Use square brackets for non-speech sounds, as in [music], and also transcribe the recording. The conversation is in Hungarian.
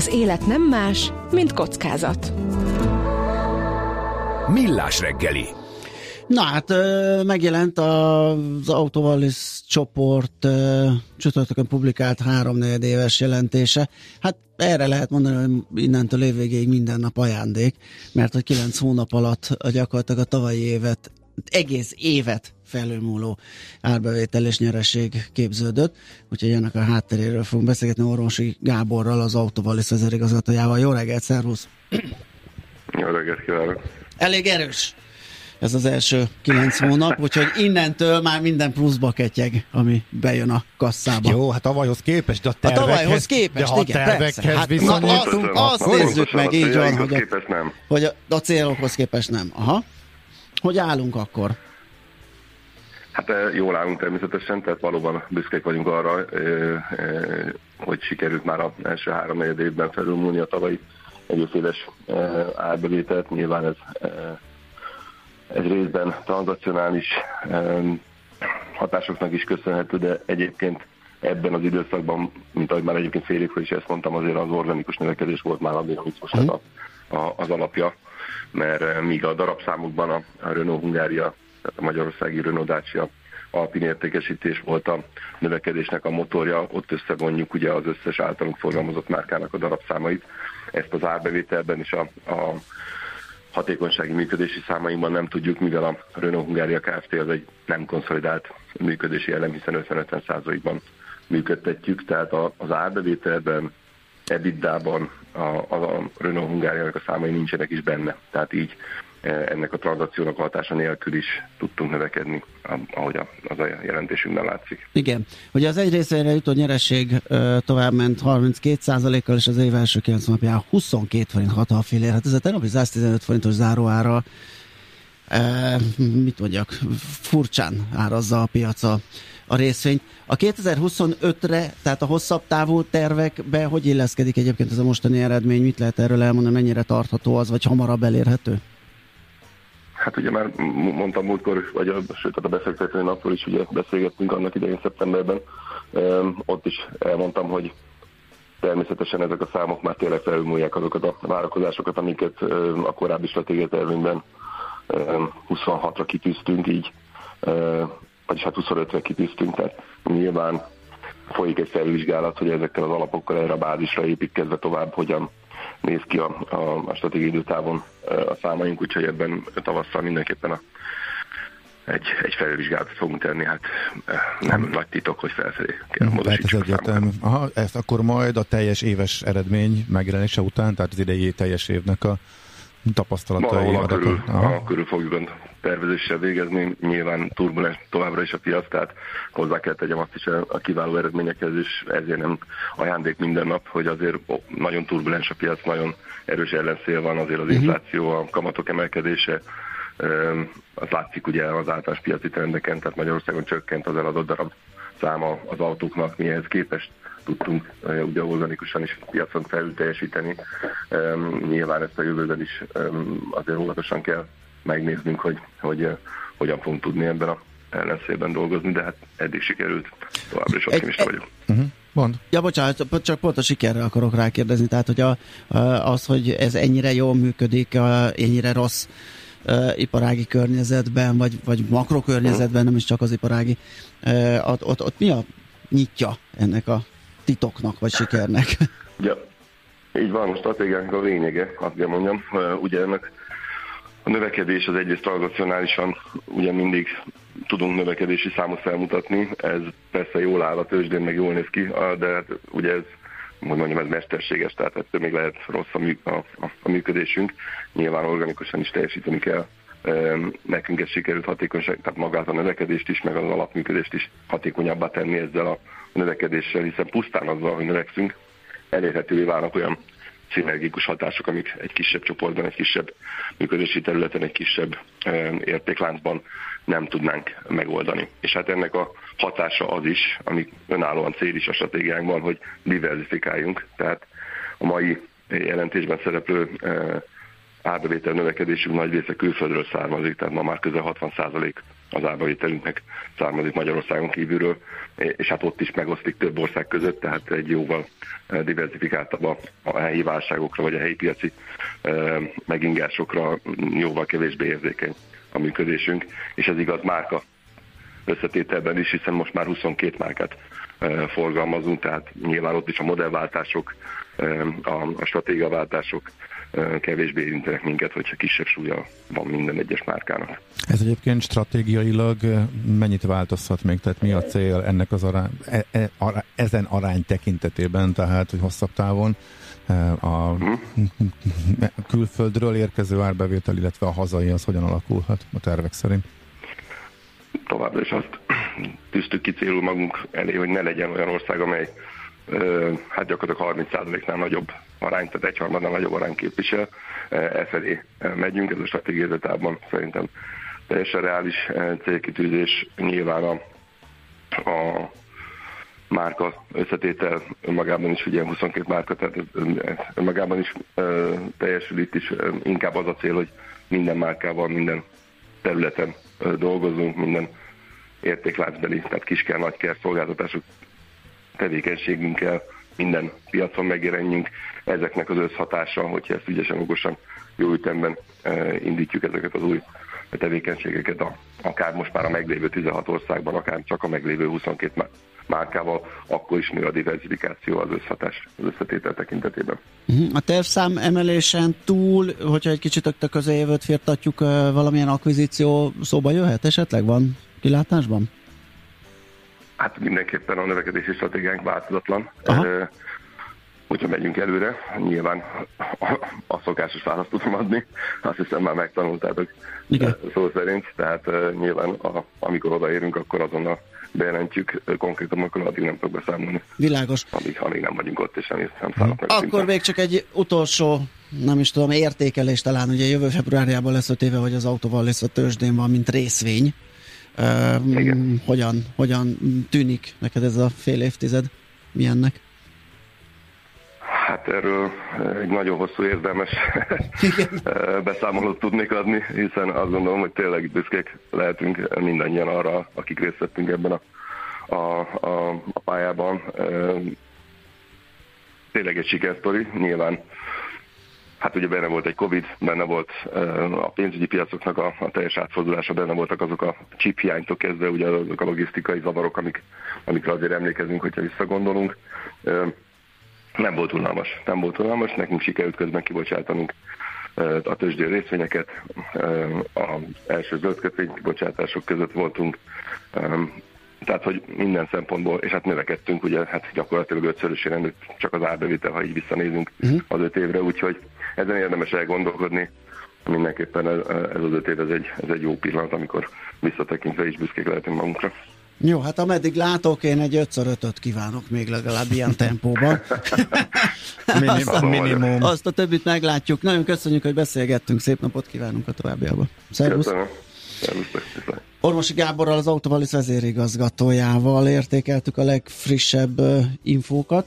Az élet nem más, mint kockázat. Millás reggeli. Na hát megjelent az Autovalis csoport csütörtökön publikált háromnegyed éves jelentése. Hát erre lehet mondani, hogy innentől évvégéig minden nap ajándék, mert a kilenc hónap alatt gyakorlatilag a tavalyi évet, egész évet felülmúló árbevétel és nyereség képződött, úgyhogy ennek a hátteréről fogunk beszélgetni Orvosi Gáborral, az Autovalis vezérigazgatójával. Jó reggelt, szervusz! Jó reggelt kívánok! Elég erős ez az első kilenc hónap, úgyhogy innentől már minden pluszba ketyeg, ami bejön a kasszába. Jó, hát tavalyhoz képest, de a tervekhez, a tavalyhoz képest, de a igen, tervekhez persze. Hát, viszonyítunk, na, azt, azt nézzük meg, így van, hogy a, képest nem. hogy a, a célokhoz képest nem. Aha. Hogy állunk akkor? Hát jól állunk természetesen, tehát valóban büszkék vagyunk arra, hogy sikerült már az első három évben felülmúlni a tavalyi egész éves árbevételt. Nyilván ez ez részben tranzacionális hatásoknak is köszönhető, de egyébként ebben az időszakban, mint ahogy már egyébként fél évvel is ezt mondtam, azért az organikus növekedés volt már addig, amit most a, a, az alapja, mert míg a darabszámokban a, Renault Hungária, tehát a magyarországi Renault Dacia alpin értékesítés volt a növekedésnek a motorja, ott összevonjuk ugye az összes általunk forgalmazott márkának a darabszámait. Ezt az árbevételben is a, a hatékonysági működési számainkban nem tudjuk, mivel a Renault Hungária Kft. az egy nem konszolidált működési elem, hiszen 50-50%-ban működtetjük, tehát az árbevételben, EBITDA-ban a, a Renault Hungáriának a számai nincsenek is benne. Tehát így E, ennek a tranzakciónak a hatása nélkül is tudtunk növekedni, ahogy az a jelentésünkben látszik. Igen. Ugye az egy részére jutó nyereség tovább ment 32%-kal, és az év első 9 napján 22 forint 6 fillér. Hát ez a tegnapi 115 forintos záróára mit mondjak, furcsán árazza a piaca a részvényt. A 2025-re, tehát a hosszabb távú tervekbe hogy illeszkedik egyébként ez a mostani eredmény? Mit lehet erről elmondani, mennyire tartható az, vagy hamarabb elérhető? Hát ugye már mondtam múltkor, vagy a, sőt a beszélgető napról is ugye beszélgettünk annak idején szeptemberben. Um, ott is elmondtam, hogy természetesen ezek a számok már tényleg felülmúlják azokat a várakozásokat, amiket um, a korábbi stratégiai tervünkben 26-ra kitűztünk így, vagyis hát 25-re kitűztünk, tehát nyilván folyik egy felvizsgálat, hogy ezekkel az alapokkal erre a bázisra építkezve tovább hogyan néz ki a, a, a stratégiai időtávon a számaink, úgyhogy ebben tavasszal mindenképpen a, egy, egy felvizsgálatot fogunk tenni, hát nem nagy titok, hogy felfelé kell hmm, Tehát ez egyértelmű. Aha, ezt akkor majd a teljes éves eredmény megjelenése után, tehát az idei teljes évnek a tapasztalatai. Valahol körül, a körül fogjuk tervezéssel végezni. Nyilván turbulens továbbra is a piac, tehát hozzá kell tegyem azt is a kiváló eredményekhez, és ezért nem ajándék minden nap, hogy azért nagyon turbulens a piac, nagyon erős ellenszél van, azért az mhm. infláció, a kamatok emelkedése, az látszik ugye az általános piaci trendeken, tehát Magyarországon csökkent az eladott darab száma az autóknak, mihez képest tudtunk ugye organikusan is piacon felül teljesíteni. Nyilván ezt a jövőben is azért óvatosan kell megnéznünk, hogy, hogy hogyan fogunk tudni ebben a ellenszében dolgozni, de hát eddig sikerült, továbbra is optimista vagyok. Uh-huh. Mond. Ja, bocsánat, csak pont a sikerre akarok rákérdezni, tehát hogy a, az, hogy ez ennyire jól működik, ennyire rossz uh, iparági környezetben, vagy, vagy makrokörnyezetben, nem is csak az iparági, uh, ott, ott, ott mi a nyitja ennek a titoknak, vagy sikernek? [laughs] Ja, így van, a stratégiánk a lényege, azt kell mondjam. Uh, ugye ennek a növekedés az egyrészt transzakcionálisan ugye mindig tudunk növekedési számot felmutatni, ez persze jól áll a tőzsdén, meg jól néz ki, de hát ugye ez hogy mondjam, ez mesterséges, tehát ettől még lehet rossz a, mű, a, a, a működésünk. Nyilván organikusan is teljesíteni kell. Nekünk ez sikerült hatékonyság, tehát magát a növekedést is, meg az alapműködést is hatékonyabbá tenni ezzel a növekedéssel, hiszen pusztán azzal, hogy növekszünk, elérhetővé válnak olyan szinergikus hatások, amik egy kisebb csoportban, egy kisebb működési területen, egy kisebb értékláncban nem tudnánk megoldani. És hát ennek a hatása az is, ami önállóan cél is a stratégiánkban, hogy diversifikáljunk. Tehát a mai jelentésben szereplő árbevétel növekedésünk nagy része külföldről származik, tehát ma már közel 60% az árbevételünknek származik Magyarországon kívülről, és hát ott is megosztik több ország között, tehát egy jóval diversifikáltabb a, helyi válságokra, vagy a helyi piaci megingásokra jóval kevésbé érzékeny a működésünk, és ez igaz márka összetételben is, hiszen most már 22 márkát forgalmazunk, tehát nyilván ott is a modellváltások, a stratégiaváltások kevésbé érintenek minket, hogyha kisebb súlya van minden egyes márkának. Ez egyébként stratégiailag mennyit változhat még? Tehát mi a cél ennek az arány, e, e, ará, ezen arány tekintetében, tehát hogy hosszabb távon a külföldről érkező árbevétel, illetve a hazai az hogyan alakulhat a tervek szerint? Továbbra is azt tűztük ki célul magunk elé, hogy ne legyen olyan ország, amely hát gyakorlatilag 30%-nál nagyobb arány, tehát egyharmadnál nagyobb arány képvisel. E felé megyünk, ez a stratégiázatában szerintem teljesen reális célkitűzés. Nyilván a, a márka összetétel önmagában is, ugye 22 márka, tehát önmagában is teljesül itt is. Inkább az a cél, hogy minden márkával, minden területen dolgozunk, minden értékláncbeli, tehát kisker, nagyker szolgáltatások tevékenységünkkel minden piacon megjelenjünk. Ezeknek az összhatása, hogyha ezt ügyesen, okosan, jó ütemben indítjuk ezeket az új tevékenységeket, akár most már a meglévő 16 országban, akár csak a meglévő 22 márkával, akkor is nő a diversifikáció az összhatás, az összetétel tekintetében. Mhm. A tervszám emelésen túl, hogyha egy kicsit a közeljövőt firtatjuk, valamilyen akvizíció szóba jöhet esetleg? Van kilátásban? Hát mindenképpen a növekedési stratégiánk változatlan. Aha. Hogyha megyünk előre, nyilván a szokásos választ tudom adni, azt hiszem már megtanultátok Igen. szó szerint, tehát nyilván a, amikor odaérünk, akkor azonnal bejelentjük, konkrétan akkor addig nem tudok beszámolni. Világos. Amíg, amíg nem vagyunk ott, és nem, nem szállok meg. Akkor még csak egy utolsó, nem is tudom, értékelés talán, ugye jövő februárjában lesz öt éve, hogy az autóval lesz a tőzsdén van, mint részvény. Hogyan, hogyan tűnik neked ez a fél évtized? Milyennek? Hát erről egy nagyon hosszú érdemes [laughs] beszámolót tudnék adni, hiszen azt gondolom, hogy tényleg büszkék lehetünk mindannyian arra, akik részt vettünk ebben a, a, a, a pályában. Tényleg egy sikersztori, nyilván Hát ugye benne volt egy Covid, benne volt a pénzügyi piacoknak a, a teljes átfordulása, benne voltak azok a chip hiánytól kezdve, ugye azok a logisztikai zavarok, amik, amikre azért emlékezünk, hogyha visszagondolunk. Nem volt unalmas, nem volt unalmas, nekünk sikerült közben kibocsátanunk a tőzsdő részvényeket, az első zöldkötvény kibocsátások között voltunk, tehát, hogy minden szempontból, és hát növekedtünk, ugye, hát gyakorlatilag ötszörösére nőtt csak az árbevétel, ha így visszanézünk uh-huh. az öt évre, úgyhogy ezen érdemes elgondolkodni. Mindenképpen ez, ez az öt év, ez egy, ez egy jó pillanat, amikor visszatekintve is büszkék lehetünk magunkra. Jó, hát ameddig látok, én egy 5 5 kívánok még legalább ilyen tempóban. [laughs] azt, a, minimum. Azt a többit meglátjuk. Nagyon köszönjük, hogy beszélgettünk. Szép napot kívánunk a továbbiakban. Szervusz! Köszönöm. Orvosi Gáborral, az Autovalis vezérigazgatójával értékeltük a legfrissebb infókat.